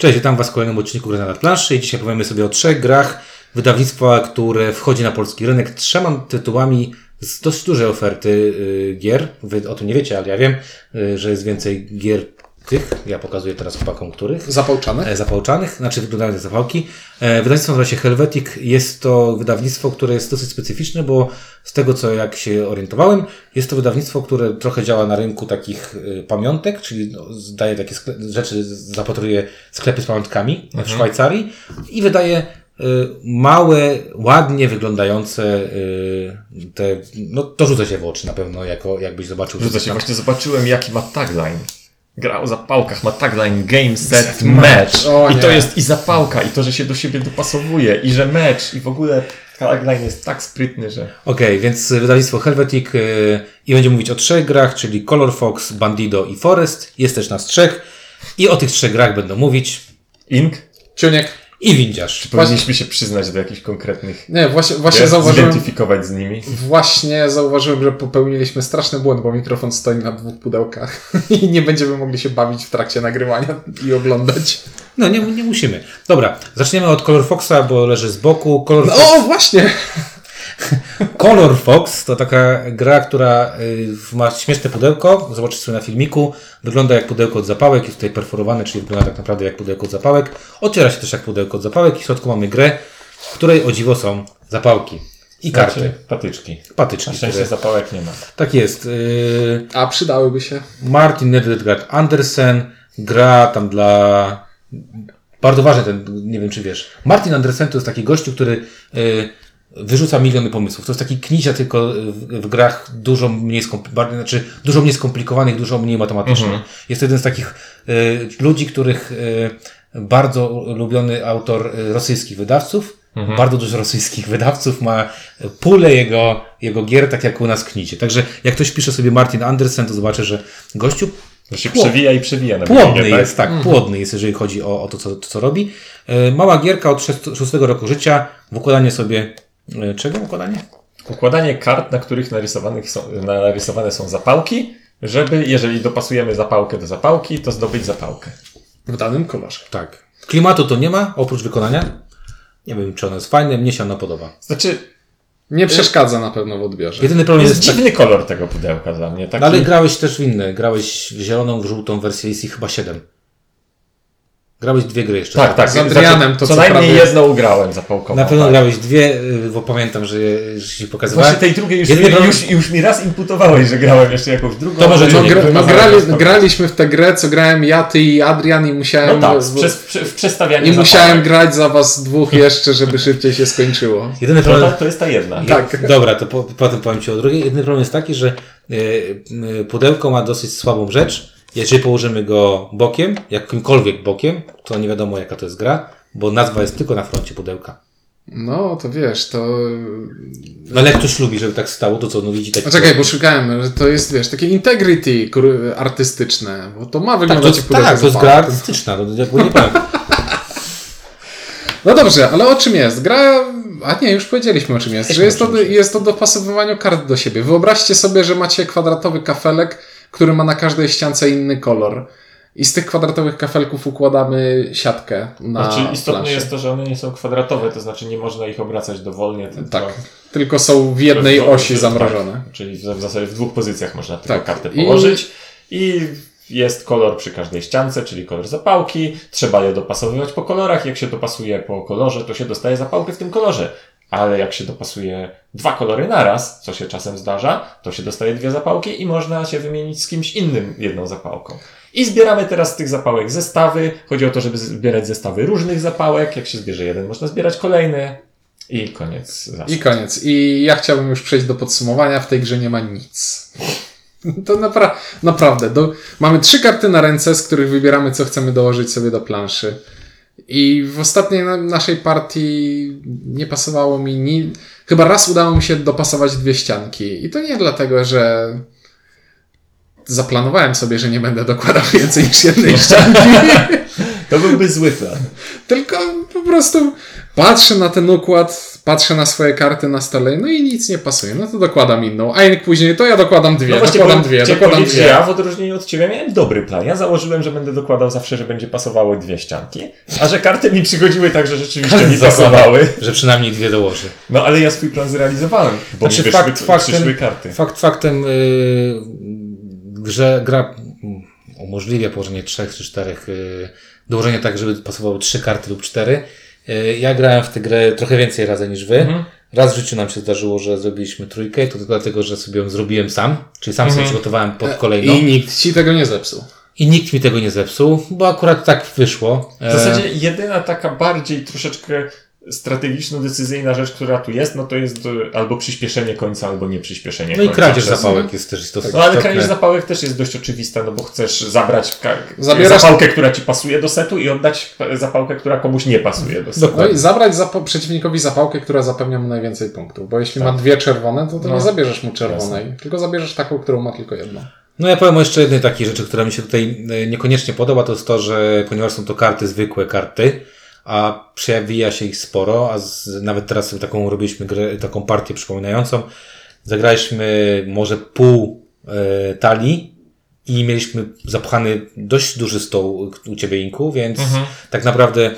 Cześć, witam Was w kolejnym odcinku Gry na planszy i dzisiaj powiemy sobie o trzech grach wydawnictwa, które wchodzi na polski rynek trzema tytułami z dość dużej oferty y, gier. Wy o tym nie wiecie, ale ja wiem, y, że jest więcej gier tych, ja pokazuję teraz chłopakom, których. Zapałczane? E, zapałczanych, znaczy wyglądają jak zapałki. E, wydawnictwo nazywa się Helvetic. Jest to wydawnictwo, które jest dosyć specyficzne, bo z tego co jak się orientowałem, jest to wydawnictwo, które trochę działa na rynku takich y, pamiątek, czyli no, daje takie rzeczy, zapatruje sklepy z pamiątkami w Szwajcarii i wydaje małe, ładnie wyglądające te, no to rzuca się w oczy na pewno, jako, jakbyś zobaczył. Rzuca się, właśnie zobaczyłem jaki ma tagline. Gra o zapałkach, ma tagline Game Set Match. O I to jest i zapałka, i to, że się do siebie dopasowuje, i że mecz, i w ogóle tagline jest tak sprytny, że... Okej, więc wydawnictwo Helvetic yy, i będziemy mówić o trzech grach, czyli Color Fox, Bandido i Forest. Jest też nas trzech. I o tych trzech grach będą mówić. Ink? Ciuniek? I Windziarz. Powinniśmy się przyznać do jakichś konkretnych... Nie, właśnie, właśnie zauważyłem, Zidentyfikować z nimi. właśnie zauważyłem, że popełniliśmy straszny błąd, bo mikrofon stoi na dwóch pudełkach i nie będziemy mogli się bawić w trakcie nagrywania i oglądać. No, nie, nie musimy. Dobra, zaczniemy od Color Foxa, bo leży z boku. Color, No, Fox, o, właśnie! Color Fox to taka gra, która y, ma śmieszne pudełko. Zobaczycie sobie na filmiku. Wygląda jak pudełko od zapałek. Jest tutaj perforowane, czyli wygląda tak naprawdę jak pudełko od zapałek. Otwiera się też jak pudełko od zapałek. I w środku mamy grę, w której o dziwo są zapałki. I karty. Znaczy, patyczki. Patyczki. Na szczęście Które... zapałek nie ma. Tak jest. Yy, A przydałyby się. Martin Nedredgard Andersen gra tam dla... Bardzo ważny ten, nie wiem czy wiesz. Martin Andersen to jest taki gościu, który yy, wyrzuca miliony pomysłów. To jest taki knizia tylko w, w grach dużo mniej, skomplikowanych, znaczy dużo mniej skomplikowanych, dużo mniej matematycznych. Jest to jeden z takich yy, ludzi, których yy, bardzo ulubiony autor yy, rosyjskich wydawców. Bardzo dużo rosyjskich wydawców ma pulę jego, jego gier, tak jak u nas Knicie. Także jak ktoś pisze sobie Martin Andersen, to zobaczy, że gościu To się Pło- przewija i przewija na płodny biegnie, jest, tak, płodny jest, jeżeli chodzi o, o to, co, to, co robi. E, Mała gierka od 6, szóstego roku życia, w układanie sobie, e, czego układanie? Układanie kart, na których narysowanych są, narysowane są zapałki, żeby, jeżeli dopasujemy zapałkę do zapałki, to zdobyć zapałkę. W danym kolorze. Tak. Klimatu to nie ma, oprócz wykonania. Nie wiem, czy ono jest fajne, mnie się ono podoba. Znaczy, Nie przeszkadza na pewno w odbiorze. Jedyny problem jest jest, dziwny kolor tego pudełka dla mnie. Taki... no, ale grałeś też w inne, grałeś w zieloną, w żółtą wersję, jest ich chyba 7. Grałeś dwie gry jeszcze. Tak, tak. Z Adrianem to co co najmniej prawda- jedną ugrałem zapałkową. Na pewno tak. grałeś dwie, y, bo pamiętam, że, że ci pokazywałem. Właśnie tej drugiej już, Jedyny mi, problem- już, już mi raz imputowałeś, że grałem jeszcze jakąś drugą. To może No, gra, no grali, graliśmy w tę grę, co grałem ja, ty i Adrian i musiałem... No tak, w- w, przestawianiu I musiałem zapałek. grać za was dwóch jeszcze, żeby szybciej się skończyło. Jedyny To, problem, to, to jest ta jedna. Tak. Dobra, to po, potem powiem Ci o drugiej. Jedyny problem jest taki, że y, y, pudełko ma dosyć słabą rzecz. Jeżeli położymy go bokiem, jakimkolwiek bokiem, to nie wiadomo jaka to jest gra, bo nazwa jest tylko na froncie pudełka. No, to wiesz, to... No ale jak ktoś lubi, żeby tak stało, to co, no widzi tak... A czekaj, bo szukałem, że to jest, wiesz, takie integrity artystyczne, bo to ma tak, to wyglądać jest, jak tak, to jest gra artystyczna, no, jakby nie powiem. No dobrze, ale o czym jest? Gra... A nie, już powiedzieliśmy o czym jest. Że jest to, jest to dopasowywanie kart do siebie. Wyobraźcie sobie, że macie kwadratowy kafelek, który ma na każdej ściance inny kolor. I z tych kwadratowych kafelków układamy siatkę na Znaczy, istotne planszy. jest to, że one nie są kwadratowe, to znaczy nie można ich obracać dowolnie. Tylko Tak, tylko są w jednej osi w- zamrożone. Tak, czyli w, zasadzie w dwóch pozycjach można tylko Tak. kartę I- położyć. I... jest kolor przy każdej ściance, czyli kolor zapałki. Trzeba je dopasowywać po kolorach. Jak się dopasuje po kolorze, to się dostaje zapałkę w tym kolorze. Ale jak się dopasuje dwa kolory naraz, co się czasem zdarza, to się dostaje dwie zapałki i można się wymienić z kimś innym jedną zapałką. I zbieramy teraz z tych zapałek zestawy. Chodzi o to, żeby zbierać zestawy różnych zapałek. Jak się zbierze jeden, można zbierać kolejny. I koniec. Zasad. I koniec. I ja chciałbym już przejść do podsumowania. W tej grze nie ma nic. To napra naprawdę. Do... Mamy trzy karty na ręce, z których wybieramy, co chcemy dołożyć sobie do planszy. I w ostatniej na naszej partii nie pasowało mi ni... Chyba raz udało mi się dopasować dwie ścianki. I to nie dlatego, że zaplanowałem sobie, że nie będę dokładał więcej niż jednej ścianki. To byłby zły plan. Tylko po prostu patrzę na ten układ, patrzę na swoje karty na stole, no i nic nie pasuje, no to dokładam inną. A jak później, to ja dokładam dwie, No dokładam dwie, dokładam dwie. ja w odróżnieniu od Ciebie miałem dobry plan. Ja założyłem, że będę dokładał zawsze, że będzie pasowały dwie ścianki, a że karty mi przychodziły tak, że rzeczywiście mi pasowały. Że przynajmniej dwie dołoży. No ale ja swój plan zrealizowałem, bo Znaczy, mi wyszły, fakt faktem- przyszły karty. Fakt faktem, yy, grze gra umożliwia położenie trzech czy czterech, yy, dołożenie tak, żeby pasowały trzy karty lub cztery. Yy, ja grałem w tę grę trochę więcej razy niż wy. Raz w życiu nam się zdarzyło, że zrobiliśmy trójkę, to dlatego, że sobie ją zrobiłem sam, czyli sam sobie przygotowałem pod kolejną. E, I nikt ci tego nie zepsuł. I nikt mi tego nie zepsuł, bo akurat tak wyszło. W zasadzie jedyna taka bardziej troszeczkę strategiczno-decyzyjna rzecz, która tu jest, no to jest e, albo przyspieszenie końca, albo nie przyspieszenie No i końca. kradzież przez- zapałek jest też istotna. No ale kradzież zapałek też jest dość oczywista, no bo chcesz zabrać ka- Zabierasz- zapałkę, która ci pasuje do setu i oddać zapałkę, która komuś nie pasuje do setu. No i zabrać zap- przeciwnikowi zapałkę, która zapewnia mu najwięcej punktów. Bo jeśli ma dwie czerwone, to, to No. nie zabierzesz mu czerwonej, tylko zabierzesz taką, którą ma tylko jedną. No ja powiem o jeszcze jednej takiej rzeczy, która mi się tutaj e, niekoniecznie podoba, to jest to, że ponieważ są to karty, zwykłe karty, a przewija się ich sporo, a z, nawet teraz taką robiliśmy grę, taką partię przypominającą, zagraliśmy może pół e, talii i mieliśmy zapchany dość duży stół u Ciebie, Inku, więc tak naprawdę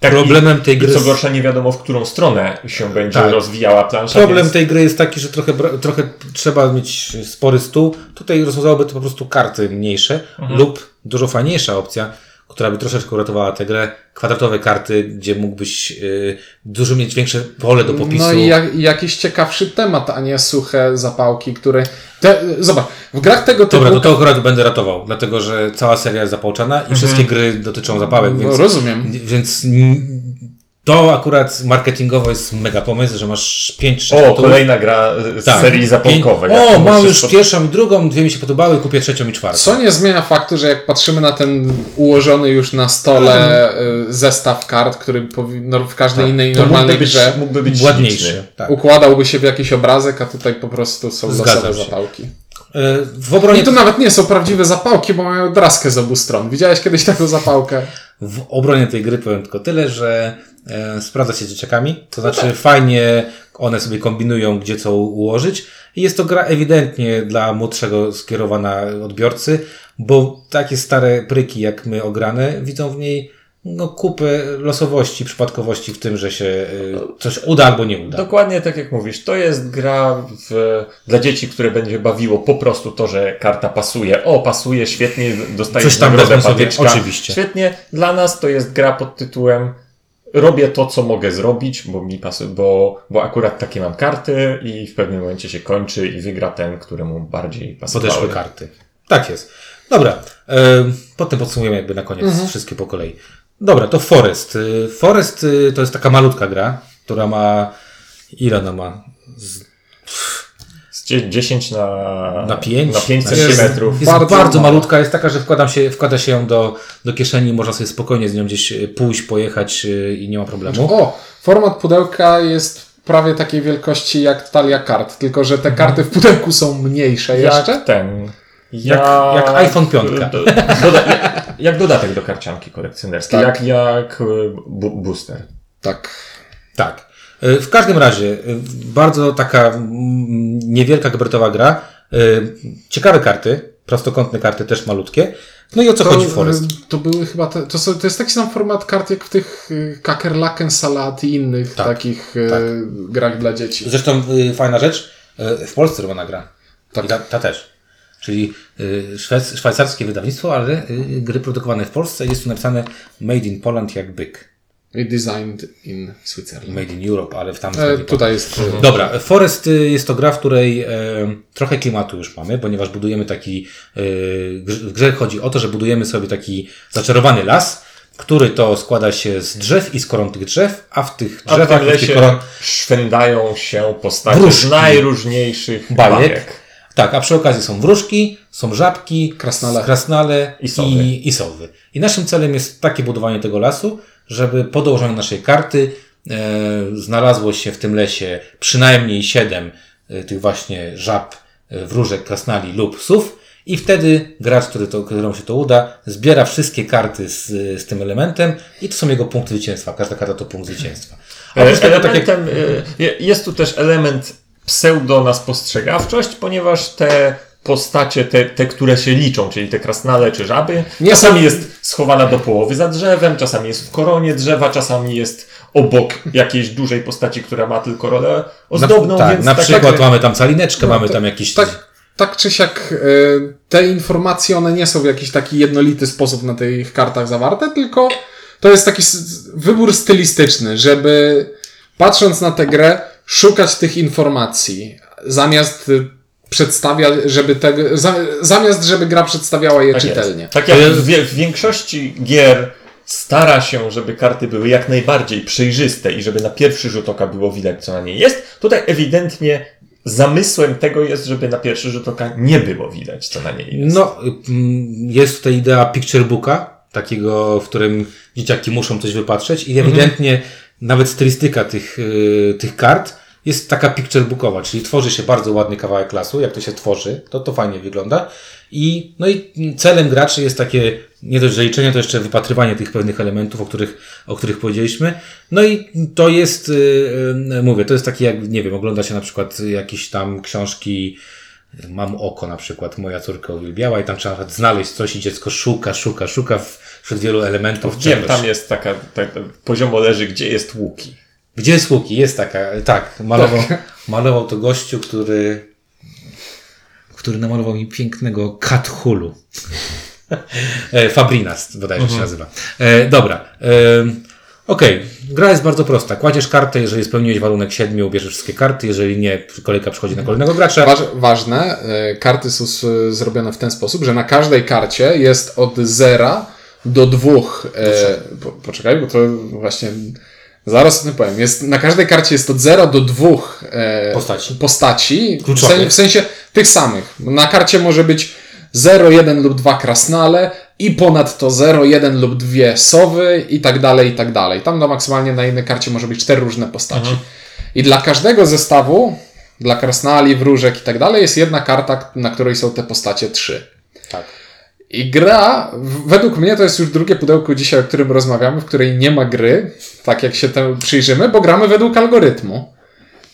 Tak, problemem tej gry... I co gorsza, nie wiadomo, w którą stronę się będzie Tak. rozwijała plansza. Problem więc... tej gry jest taki, że trochę, trochę trzeba mieć spory stół. Tutaj rozwiązałoby to po prostu karty mniejsze lub dużo fajniejsza opcja, która by troszeczkę uratowała tę grę. Kwadratowe karty, gdzie mógłbyś y, dużo mieć większe pole do popisu. No i, jak, i jakiś ciekawszy temat, a nie suche zapałki, które... Te, zobacz, w grach tego typu... Dobra, to to akurat będę ratował, dlatego że cała seria jest zapałczana i wszystkie gry dotyczą zapałek, no, więc, rozumiem. więc to akurat marketingowo jest mega pomysł, że masz 5 O, kolejna gra z Tak. serii zapałkowej. Pięć- Jak O, mam już pierwszą i drugą, dwie mi się podobały, kupię trzecią i czwartą. Co nie zmienia faktu, że jak patrzymy na ten ułożony już na stole y, zestaw kart, który w każdej innej To mógłby normalnej być, grze mógłby być ładniejszy. Tak. układałby się w jakiś obrazek, a tutaj po prostu są losowe zapałki. E, W obronie, I to nawet nie są prawdziwe zapałki, bo mają draskę z obu stron. Widziałeś kiedyś taką zapałkę? w obronie tej gry powiem tylko tyle, że e, sprawdza się z dzieciakami. To znaczy fajnie one sobie kombinują, gdzie co ułożyć. I jest to gra ewidentnie dla młodszego skierowana odbiorcy, bo takie stare pryki jak my ograne widzą w niej no, kupę losowości, przypadkowości w tym, że się e, coś uda albo nie uda. Dokładnie tak jak mówisz, to jest gra w, dla dzieci, które będzie bawiło po prostu to, że karta pasuje. O, pasuje, świetnie, dostajesz Coś tam nagrodę patyczka. oczywiście. Świetnie. Dla nas to jest gra pod tytułem robię to, co mogę zrobić, bo mi pasuje, bo, bo akurat takie mam karty i w pewnym momencie się kończy i wygra ten, któremu bardziej pasowały. Podeszły karty. Tak jest. Dobra, potem podsumujemy jakby na koniec Mhm. wszystkie po kolei. Dobra, to Forest. E, Forest e, to jest taka malutka gra, która ma... Ile ona ma? Z, 10 na, na 5? na 5 Jest- centymetrów. Jest bardzo, Bardzo malutka, jest taka, że wkłada się, wkłada się ją do, do kieszeni, można sobie spokojnie z nią gdzieś e, pójść, pojechać e, i nie ma problemu. O, format pudełka jest prawie takiej wielkości jak talia kart, tylko że te karty w pudełku są mniejsze jeszcze. Jak ten. Jak- jak iPhone piątka. Do, doda, jak, jak dodatek do karcianki kolekcjonerskiej. Tak. Jak, jak bu, booster. Tak. Tak. E, W każdym razie, e, bardzo taka mm, niewielka gabarytowa gra. E, Ciekawe karty, prostokątne karty, też malutkie. No i o co chodzi w Forest? To były chyba, te, to, są, to jest taki sam format kart jak w tych Kakerlaken Salat i innych Tak, takich tak. grach dla dzieci. Zresztą fajna rzecz, w Polsce robiona gra. Tak. I ta, ta też. Czyli szwec, szwajcarskie wydawnictwo, ale gry produkowane w Polsce jest tu napisane Made in Poland jak byk. Designed in Switzerland. Made in Europe, ale w tam E, tutaj jest... y, Dobra, Forest y, jest to gra, w której e, trochę klimatu już mamy, ponieważ budujemy taki, e, w grze chodzi o to, że budujemy sobie taki zaczarowany las, który to składa się z drzew i z koron tych drzew, a w tych A w drzewach tym i w tych lesie koron... szwędają się postacie Wróżki. z najróżniejszych Bajek. bajek. Tak, a przy okazji są wróżki, są żabki, Krasnale. krasnale I sowy. I, i sowy. I naszym celem jest takie budowanie tego lasu, żeby po dołożeniu naszej karty e, znalazło się w tym lesie przynajmniej siedem e, tych właśnie żab, e, wróżek, krasnali lub sów I wtedy gracz, który to, któremu się to uda, zbiera wszystkie karty z, z tym elementem i to są jego punkty zwycięstwa. Każda karta to punkt zwycięstwa. A oprócz tego, tak jak, Elementem, e, jest tu też element pseudo na spostrzegawczość, ponieważ te postacie, te, te, które się liczą, czyli te krasnale czy żaby, Nie czasami jest schowana do połowy za drzewem, czasami jest w koronie drzewa, czasami jest obok jakiejś dużej postaci, która ma tylko rolę ozdobną, na, tak, na tak- przykład tak- mamy tam calineczkę, mamy to- tam jakiś... Tak, tak czy siak e, te informacje, one nie są w jakiś taki jednolity sposób na tych kartach zawarte, tylko to jest taki wybór stylistyczny, żeby patrząc na tę grę, szukać tych informacji, zamiast przedstawia, żeby te, za, zamiast żeby gra przedstawiała je Tak czytelnie. Jest. Tak jak w, większości gier stara się, żeby karty były jak najbardziej przejrzyste i żeby na pierwszy rzut oka było widać, co na niej jest, tutaj ewidentnie zamysłem tego jest, żeby na pierwszy rzut oka nie było widać, co na niej jest. No, mm, jest tutaj idea picture booka, takiego, w którym dzieciaki muszą coś wypatrzeć i ewidentnie nawet stylistyka tych, y, tych kart jest taka picture bookowa, czyli tworzy się bardzo ładny kawałek lasu, jak to się tworzy, to to fajnie wygląda. I, no i celem graczy jest takie, nie dość, liczenie, to jeszcze wypatrywanie tych pewnych elementów, o których, o których powiedzieliśmy. No i to jest, y, y, mówię, to jest takie jak, nie wiem, ogląda się na przykład jakieś tam książki, Mam oko na przykład, moja córka uwielbiała i tam trzeba znaleźć coś i dziecko szuka, szuka, szuka w- wśród wielu elementów Wiem, tam jest taka, tak, poziomo leży, gdzie jest łuki. Gdzie jest Łuki? Jest taka, tak, malował, malował to gościu, który, który namalował mi pięknego Kathulu. E, Fabrinas, bodajże się nazywa. E, dobra. E, Okej, gra jest bardzo prosta. Kładziesz kartę, jeżeli spełniłeś warunek siedmiu, bierzesz wszystkie karty, jeżeli nie, kolejka przychodzi na kolejnego gracza. Waż, ważne, e, karty są zrobione w ten sposób, że na każdej karcie jest od zera do dwóch. E, po, poczekaj, bo to właśnie zaraz o tym powiem. Jest, na każdej karcie jest od zera do dwóch e, Postaci. postaci w, Kluczowych. sen, w sensie tych samych. Na karcie może być 0, 1 lub 2 krasnale i ponadto 0, 1 lub 2 sowy i tak dalej, i tak dalej. Tam no, maksymalnie na jednej karcie może być cztery różne postaci. I dla każdego zestawu, dla krasnali, wróżek i tak dalej, jest jedna karta, na której są te postacie trzy. Tak. I gra, według mnie to jest już drugie pudełko dzisiaj, o którym rozmawiamy, w której nie ma gry, tak jak się temu przyjrzymy, bo gramy według algorytmu.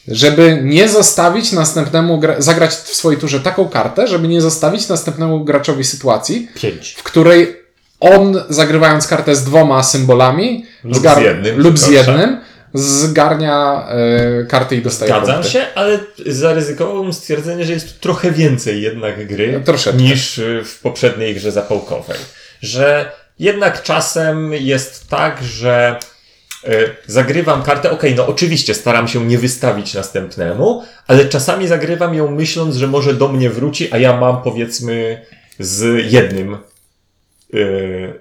Żeby nie zostawić następnemu, gra- zagrać w swojej turze taką kartę, żeby nie zostawić następnemu graczowi sytuacji, Pięć. w której on, zagrywając kartę z dwoma symbolami, Lub z jednym, lub z jednym, zgarnia e, karty i dostaje Zgadzam punkty. się, ale zaryzykowałbym stwierdzenie, że jest tu trochę więcej jednak gry Troszeczkę. niż y, w poprzedniej grze zapałkowej. Że jednak czasem jest tak, że y, zagrywam kartę, okej, no oczywiście staram się nie wystawić następnemu, ale czasami zagrywam ją myśląc, że może do mnie wróci, a ja mam powiedzmy z jednym y,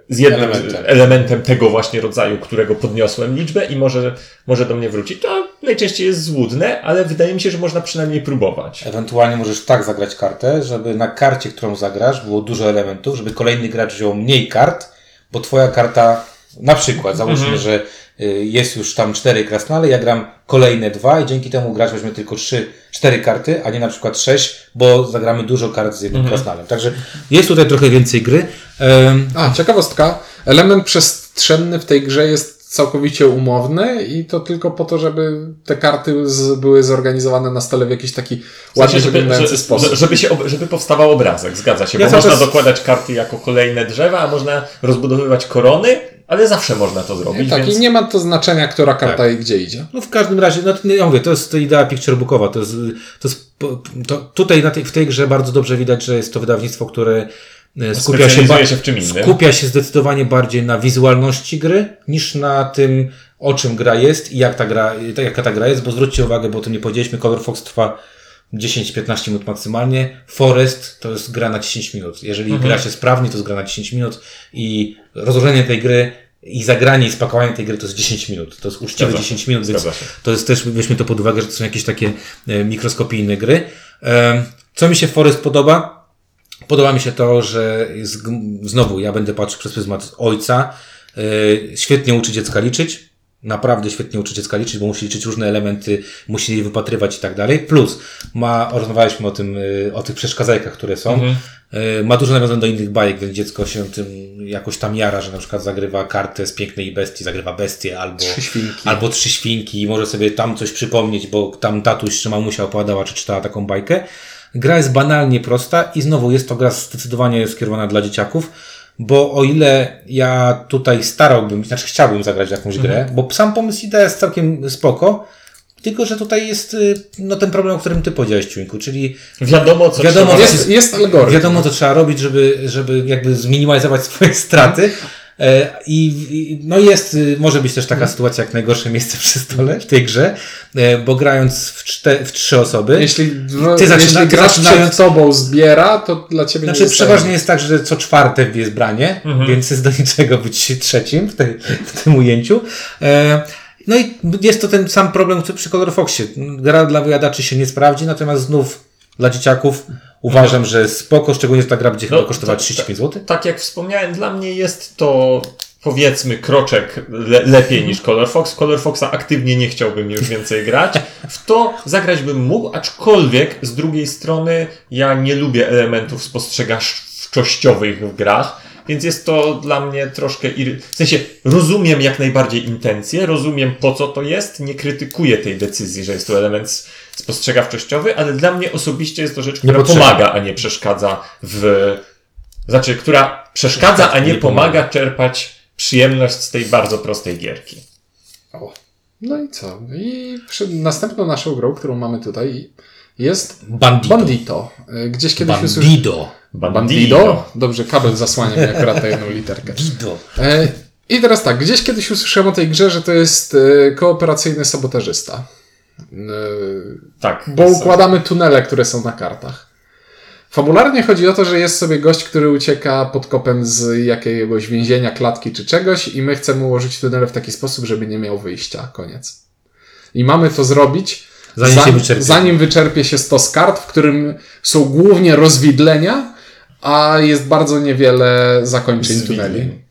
z jednym Elementem. elementem. tego właśnie rodzaju, którego podniosłem liczbę i może, może do mnie wróci. To najczęściej jest złudne, ale wydaje mi się, że można przynajmniej próbować. Ewentualnie możesz tak zagrać kartę, żeby na karcie, którą zagrasz, było dużo elementów, żeby kolejny gracz wziął mniej kart, bo twoja karta, na przykład, załóżmy, że y, jest już tam cztery krasnale, ja gram kolejne dwa i dzięki temu gracz weźmie tylko trzy, cztery karty, a nie na przykład sześć, bo zagramy dużo kart z jednym krasnalem. Także jest tutaj trochę więcej gry. Em, A, ciekawostka. Element przestrzenny w tej grze jest całkowicie umowny i to tylko po to, żeby te karty z, były zorganizowane na stole w jakiś taki W ładnie sensie, żeby, wyglądający że- sposób. żeby, się, żeby powstawał obrazek, zgadza się. Ja bo można czas- dokładać karty jako kolejne drzewa, a można rozbudowywać korony, ale zawsze można to zrobić. tak, więc... i nie ma to znaczenia, która karta i gdzie idzie. No w każdym razie, no to nie ja mówię, to jest to idea picture bookowa. To jest, to jest, to tutaj na tej, w tej grze bardzo dobrze widać, że jest to wydawnictwo, które skupia się, się w czym innym. skupia się zdecydowanie bardziej na wizualności gry, niż na tym, o czym gra jest i jak ta gra, jaka ta gra jest, bo zwróćcie uwagę, bo o tym nie powiedzieliśmy, Color Fox trwa 10-15 minut maksymalnie. Forest to jest gra na 10 minut. Jeżeli Mhm. gra się sprawnie, to jest gra na 10 minut i rozłożenie tej gry i zagranie i spakowanie tej gry to jest 10 minut. To jest uczciwe Zgadza się. 10 minut, więc to jest też, weźmy to pod uwagę, że to są jakieś takie e, mikroskopijne gry. E, Co mi się Forest podoba? Podoba mi się to, że g- znowu ja będę patrzył przez pryzmat ojca. E, Świetnie uczy dziecka liczyć. naprawdę świetnie uczy dziecka liczyć, bo musi liczyć różne elementy, musi je wypatrywać i tak dalej. Plus, ma, rozmawialiśmy o tym, y, o tych przeszkadzajkach, które są. Y, Ma dużo nawiązań do innych bajek, więc dziecko się tym jakoś tam jara, że na przykład zagrywa kartę z pięknej bestii, zagrywa bestię albo Trzy świnki. albo trzy świnki i może sobie tam coś przypomnieć, bo tam tatuś czy mamusia opowiadała, czy czytała taką bajkę. Gra jest banalnie prosta i znowu jest to gra zdecydowanie skierowana dla dzieciaków, bo o ile ja tutaj starałbym, znaczy chciałbym zagrać jakąś grę, bo sam pomysł idea jest całkiem spoko, tylko że tutaj jest y, no, ten problem, o którym ty powiedziałeś, Ciuńku, czyli Wiadomo, co Wiadomo, trzeba jest- Jest, jest algorytm. wiadomo, co trzeba robić, żeby, żeby jakby zminimalizować swoje straty. E, I, no jest, y, może być też taka sytuacja jak najgorsze miejsce przy stole w tej grze, e, bo grając w, czte, w trzy osoby, Jeśli, dwa- Ty zaczyna- jeśli grasz zaczynając- przed tobą zbiera, to dla ciebie Znaczy, nie jest przeważnie jest tak, że co czwarte jest branie, więc jest do niczego być trzecim w, tej, w tym ujęciu. E, no i jest to ten sam problem, co przy Color Foxie. Gra dla wyjadaczy się nie sprawdzi, natomiast znów dla dzieciaków uważam, że spoko, szczególnie, że ta gra będzie chyba No, kosztować to- 35 zł. Tak jak wspomniałem, dla mnie jest to powiedzmy kroczek le lepiej niż Color Fox. Color Foxa aktywnie nie chciałbym już więcej grać. W to zagrać bym mógł, aczkolwiek z drugiej strony ja nie lubię elementów spostrzegawczościowych w grach. Więc jest to dla mnie troszkę. Ir... W sensie rozumiem jak najbardziej intencje, rozumiem po co to jest, nie krytykuję tej decyzji, że jest to element spostrzegawczościowy, ale dla mnie osobiście jest to rzecz, która pomaga, a nie przeszkadza w. Znaczy, która przeszkadza, a nie Nie pomaga. pomaga czerpać przyjemność z tej bardzo prostej gierki. O. No i co? I przy, następną naszą grą, którą mamy tutaj, jest Bandito. Bandito. Y, Gdzieś kiedyś usłyszałem. Bandido. Bandido? Dobrze, kabel zasłania mi akurat tę jedną literkę. Dido. E, I teraz tak, gdzieś kiedyś usłyszałem o tej grze, że to jest e, kooperacyjny sabotażysta. E, Tak. Bo układamy tunele, które są na kartach. Fabularnie chodzi o to, że jest sobie gość, który ucieka pod kopem z jakiegoś więzienia, klatki czy czegoś i my chcemy ułożyć tunele w taki sposób, żeby nie miał wyjścia. Koniec. I mamy to zrobić Zanim się wyczerpie. zanim wyczerpie się stos kart, w którym są głównie rozwidlenia, a jest bardzo niewiele zakończeń Zwidleń. tuneli.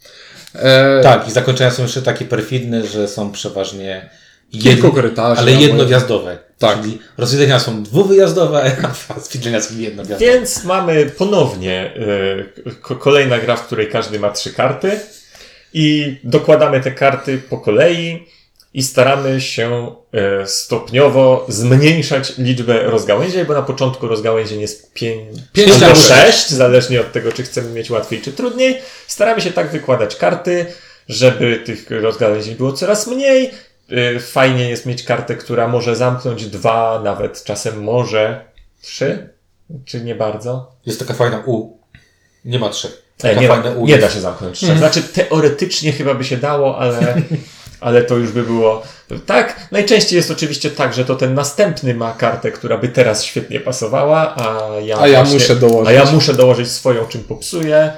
E, Tak, i zakończenia są jeszcze takie perfidne, że są przeważnie jedno, korytarzy. ale jednogwiazdowe. Tak. Czyli rozwiedzenia są dwuwyjazdowe, a rozwiedzenia są jednogwiazdowe. Więc mamy ponownie y, ko- kolejna gra, w której każdy ma trzy karty i dokładamy te karty po kolei i staramy się y, stopniowo zmniejszać liczbę rozgałęzień, bo na początku rozgałęzień jest pięć, Pięć albo albo sześć, zależnie od tego, czy chcemy mieć łatwiej, czy trudniej. Staramy się tak wykładać karty, żeby tych rozgałęzień było coraz mniej. Y, Fajnie jest mieć kartę, która może zamknąć dwa, nawet czasem może trzy, czy nie bardzo? Jest taka fajna U. Nie ma trzech. Nie, Taka nie, fajna da, U nie jest. da się zamknąć trzech. Znaczy teoretycznie chyba by się dało, ale, ale to już by było. Tak, najczęściej jest oczywiście tak, że to ten następny ma kartę, która by teraz świetnie pasowała, a ja, A ja właśnie- muszę dołożyć. A ja muszę dołożyć swoją, czym popsuję.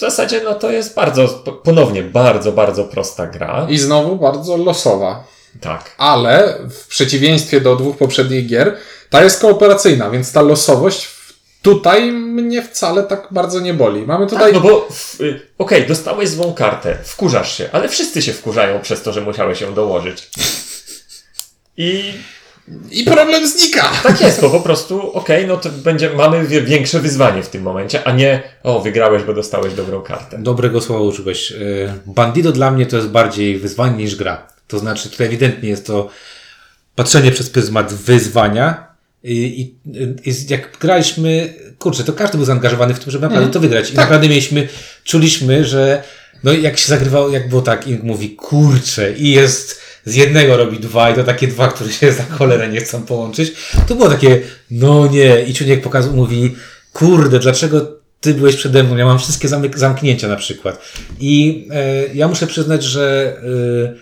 W zasadzie no to jest bardzo, ponownie bardzo, bardzo prosta gra. I znowu bardzo losowa. Tak. Ale w przeciwieństwie do dwóch poprzednich gier, ta jest kooperacyjna, więc ta losowość tutaj mnie wcale tak bardzo nie boli. Mamy tutaj. Tak, no bo y, okej, dostałeś złą kartę, wkurzasz się, ale wszyscy się wkurzają przez to, że musiałeś ją dołożyć. I I problem znika! tak jest, bo po prostu, okej, no to będzie, mamy większe wyzwanie w tym momencie, a nie, o, wygrałeś, bo dostałeś dobrą kartę. Dobrego słowa użyłeś. Y, Bandido dla mnie to jest bardziej wyzwanie niż gra. To znaczy, tutaj ewidentnie jest to patrzenie przez pryzmat wyzwania. I, i, i jak graliśmy, kurczę, to każdy był zaangażowany w tym, żeby naprawdę to wygrać. I naprawdę mieliśmy, czuliśmy, że no jak się zagrywało, jak było tak, i mówi, kurczę, i jest z jednego robi dwa, i to takie dwa, które się za cholerę nie chcą połączyć. To było takie, no nie, i Czuniek pokazał, mówi, kurde, dlaczego ty byłeś przede mną, ja mam wszystkie zamyk- zamknięcia na przykład. I e, ja muszę przyznać, że e,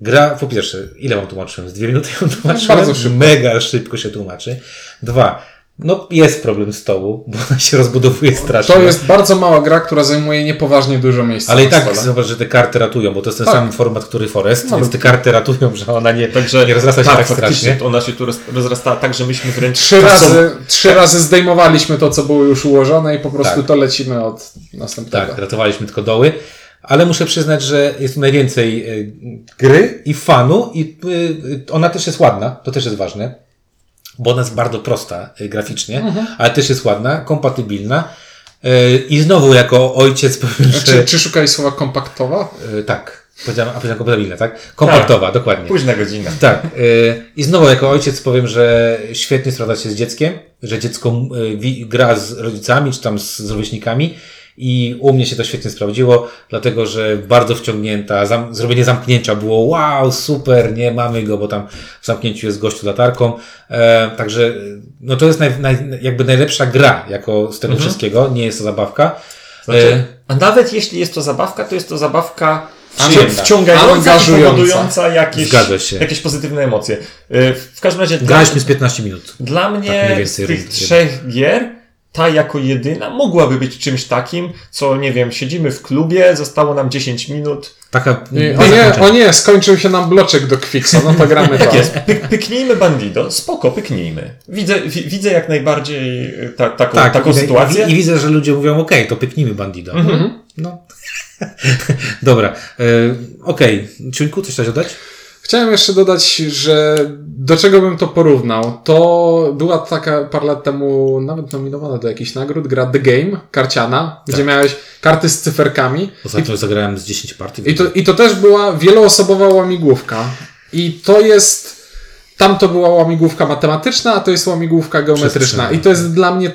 gra, po pierwsze, ile wam tłumaczyłem? Z dwie minuty ją tłumaczyłem? Bardzo szybko. Mega szybko się tłumaczy. Dwa, no jest problem stołu, bo ona się rozbudowuje strasznie. To jest bardzo mała gra, która zajmuje niepoważnie dużo miejsca. Ale i tak stole. zobacz, że te karty ratują, bo to jest ten Tak. sam format, który Forest, No, więc te karty ratują, że ona nie, Także nie rozrasta się tak, faktycznie, strasznie. Ona się tu roz, rozrastała tak, że myśmy wręcz Trzy razy, trzy razy zdejmowaliśmy to, co było już ułożone i po prostu Tak. to lecimy od następnego. Tak, ratowaliśmy tylko doły. ale muszę przyznać, że jest tu najwięcej y, gry i fanu i y, y, ona też jest ładna, to też jest ważne, bo ona jest bardzo prosta y, graficznie, ale też jest ładna, kompatybilna y, i znowu jako ojciec powiem, że... Czy, czy szukali słowa kompaktowa? y, tak, powiedziałem, a powiedziałem kompatybilna, tak? Kompaktowa, dokładnie. Późna godzina. Tak. I znowu jako ojciec powiem, że świetnie sprawdza się z dzieckiem, że dziecko gra z rodzicami czy tam z, z rówieśnikami i u mnie się to świetnie sprawdziło, dlatego że bardzo wciągnięta, zam, zrobienie zamknięcia było wow, super, nie mamy go, bo tam w zamknięciu jest gościu latarką. E, także no to jest naj, naj, jakby najlepsza gra jako z tego wszystkiego, nie jest to zabawka. Znaczy, E, a nawet jeśli jest to zabawka, to jest to zabawka Przyjemna. wciągająca Angażująca. powodująca jakieś, jakieś pozytywne emocje. Y, W każdym razie dla, graliśmy z 15 minut. dla Tak mnie z więcej tych trzech gier ta jako jedyna mogłaby być czymś takim, co nie wiem, siedzimy w klubie, zostało nam 10 minut. Taka Nie, o, nie, o nie, skończył się nam bloczek do Quixa, no to gramy. Tak jest, Py, pyknijmy Bandido, spoko, pyknijmy. Widzę, wi, widzę jak najbardziej y, ta, taką, taką i, sytuację. Tak, I, I widzę, że ludzie mówią, okej, to pyknijmy bandida. Mhm. No. Dobra. E, okej. Ciuńku, coś chciałeś dodać? Chciałem jeszcze dodać, że do czego bym to porównał? To była taka parę lat temu nawet nominowana do jakichś nagród, gra The Game, karciana, Tak. gdzie miałeś karty z cyferkami. Ostatnio zagrałem z 10 partii. I to, I to też była wieloosobowa łamigłówka. I to jest. Tam to była łamigłówka matematyczna, a to jest łamigłówka geometryczna. I to jest dla mnie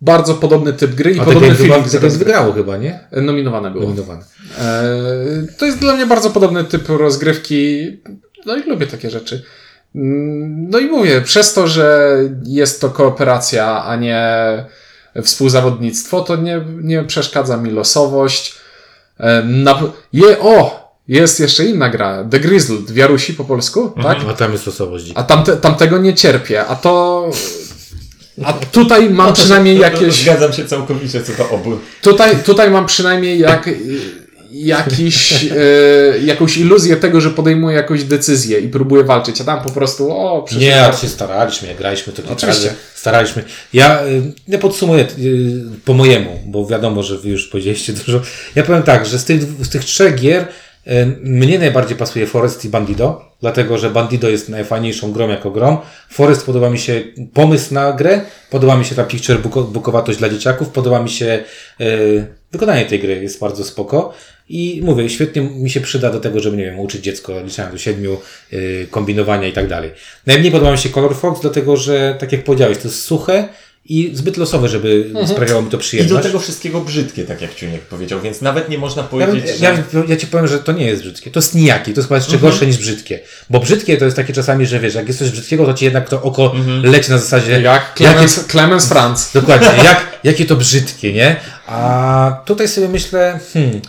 bardzo podobny typ gry i A podobny tego chyba, tego rozgrywki. wygrało chyba, nie? Nominowane było. Nominowane. Eee, to jest dla mnie bardzo podobny typ rozgrywki. No i lubię takie rzeczy. Mm, No i mówię, przez to, że jest to kooperacja, a nie współzawodnictwo, to nie, nie przeszkadza mi losowość. Na, je, o! Jest jeszcze inna gra, The Grizzled, w Jarusi po polsku, tak? A tam jest losowość. A tamte, tamtego nie cierpię, a to... A tutaj mam No to- przynajmniej to- to- jakieś... Zgadzam się całkowicie co do obu. Tutaj, tutaj mam przynajmniej jak, jakiś, e, jakąś iluzję tego, że podejmuję jakąś decyzję i próbuję walczyć, a tam po prostu o, przyszedł Nie, ale się staraliśmy, jak graliśmy to kilka Oczywiście. razy. Staraliśmy. Ja y, nie podsumuję y, po mojemu, bo wiadomo, że wy już powiedzieliście dużo. Ja powiem tak, że z tych, z tych trzech gier y, mnie najbardziej pasuje Forest i Bandido, dlatego że Bandido jest najfajniejszą grą jako grą. Forest podoba mi się pomysł na grę, podoba mi się ta picture bookowatość dla dzieciaków, podoba mi się y, wykonanie tej gry, jest bardzo spoko. I mówię, świetnie mi się przyda do tego, żeby, nie wiem, uczyć dziecko liczenia do siedmiu, yy, kombinowania i tak dalej. Najmniej podoba mi się Color Fox, dlatego że, tak jak powiedziałeś, to jest suche i zbyt losowe, żeby sprawiało mi to I przyjemność. do tego wszystkiego brzydkie, tak jak Ciuniek powiedział, więc nawet nie można Ja, powiedzieć, że... ja, ja ci powiem, że to nie jest brzydkie. To jest nijakie. To jest chyba jeszcze gorsze niż brzydkie. Bo brzydkie to jest takie czasami, że wiesz, jak jest coś brzydkiego, to ci jednak to oko leci na zasadzie. Jak jakie, Clemens, Clemens Franz. dokładnie, jak, jakie to brzydkie, nie? A tutaj sobie myślę, hmm,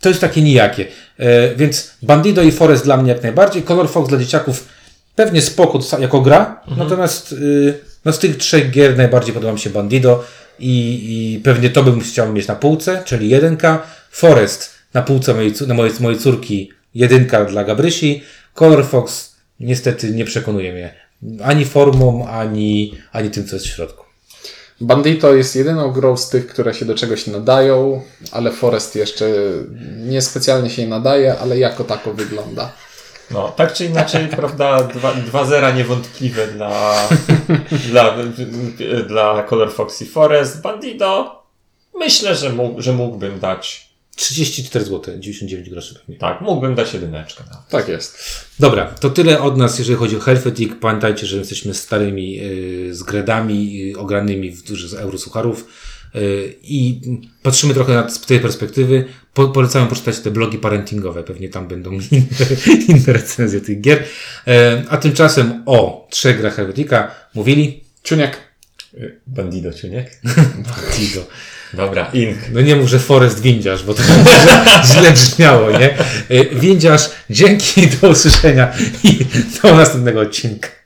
to jest takie nijakie. E, więc Bandido i Forest dla mnie jak najbardziej. Color Fox dla dzieciaków pewnie spoko jako gra. Natomiast y, no z tych trzech gier najbardziej podoba mi się Bandido i, i pewnie to bym chciał mieć na półce, czyli jedynka. Forest na półce mojej, na mojej, mojej córki jedynka dla Gabrysi. Color Fox niestety nie przekonuje mnie ani formą, ani, ani tym, co jest w środku. Bandito jest jedyną grą z tych, które się do czegoś nadają, ale Forest jeszcze niespecjalnie się nadaje, ale jako tako wygląda. No, tak czy inaczej, prawda, dwa, dwa zera niewątpliwe dla, dla, dla Color Fox i Forest. Bandido, myślę, że, mógł, że mógłbym dać, 34 zł, 99 groszy pewnie. tak, mógłbym dać jedyneczkę. No. Tak jest. Dobra, to tyle od nas, jeżeli chodzi o Helvetic. Pamiętajcie, że jesteśmy starymi yy, zgredami yy, ogranymi w z eurosucharów yy, i patrzymy trochę na, z tej perspektywy. Po, polecamy poczytać te blogi parentingowe, pewnie tam będą inne, inne recenzje tych gier. Yy, a tymczasem o trzech grach Helvetica mówili Czuniek. Bandido, Ciuniek? Tigo. Dobra, Ink. No nie mów, że Forest Windziarz, bo to źle brzmiało, nie? Yy, Windziarz, dzięki, do usłyszenia i do następnego odcinka.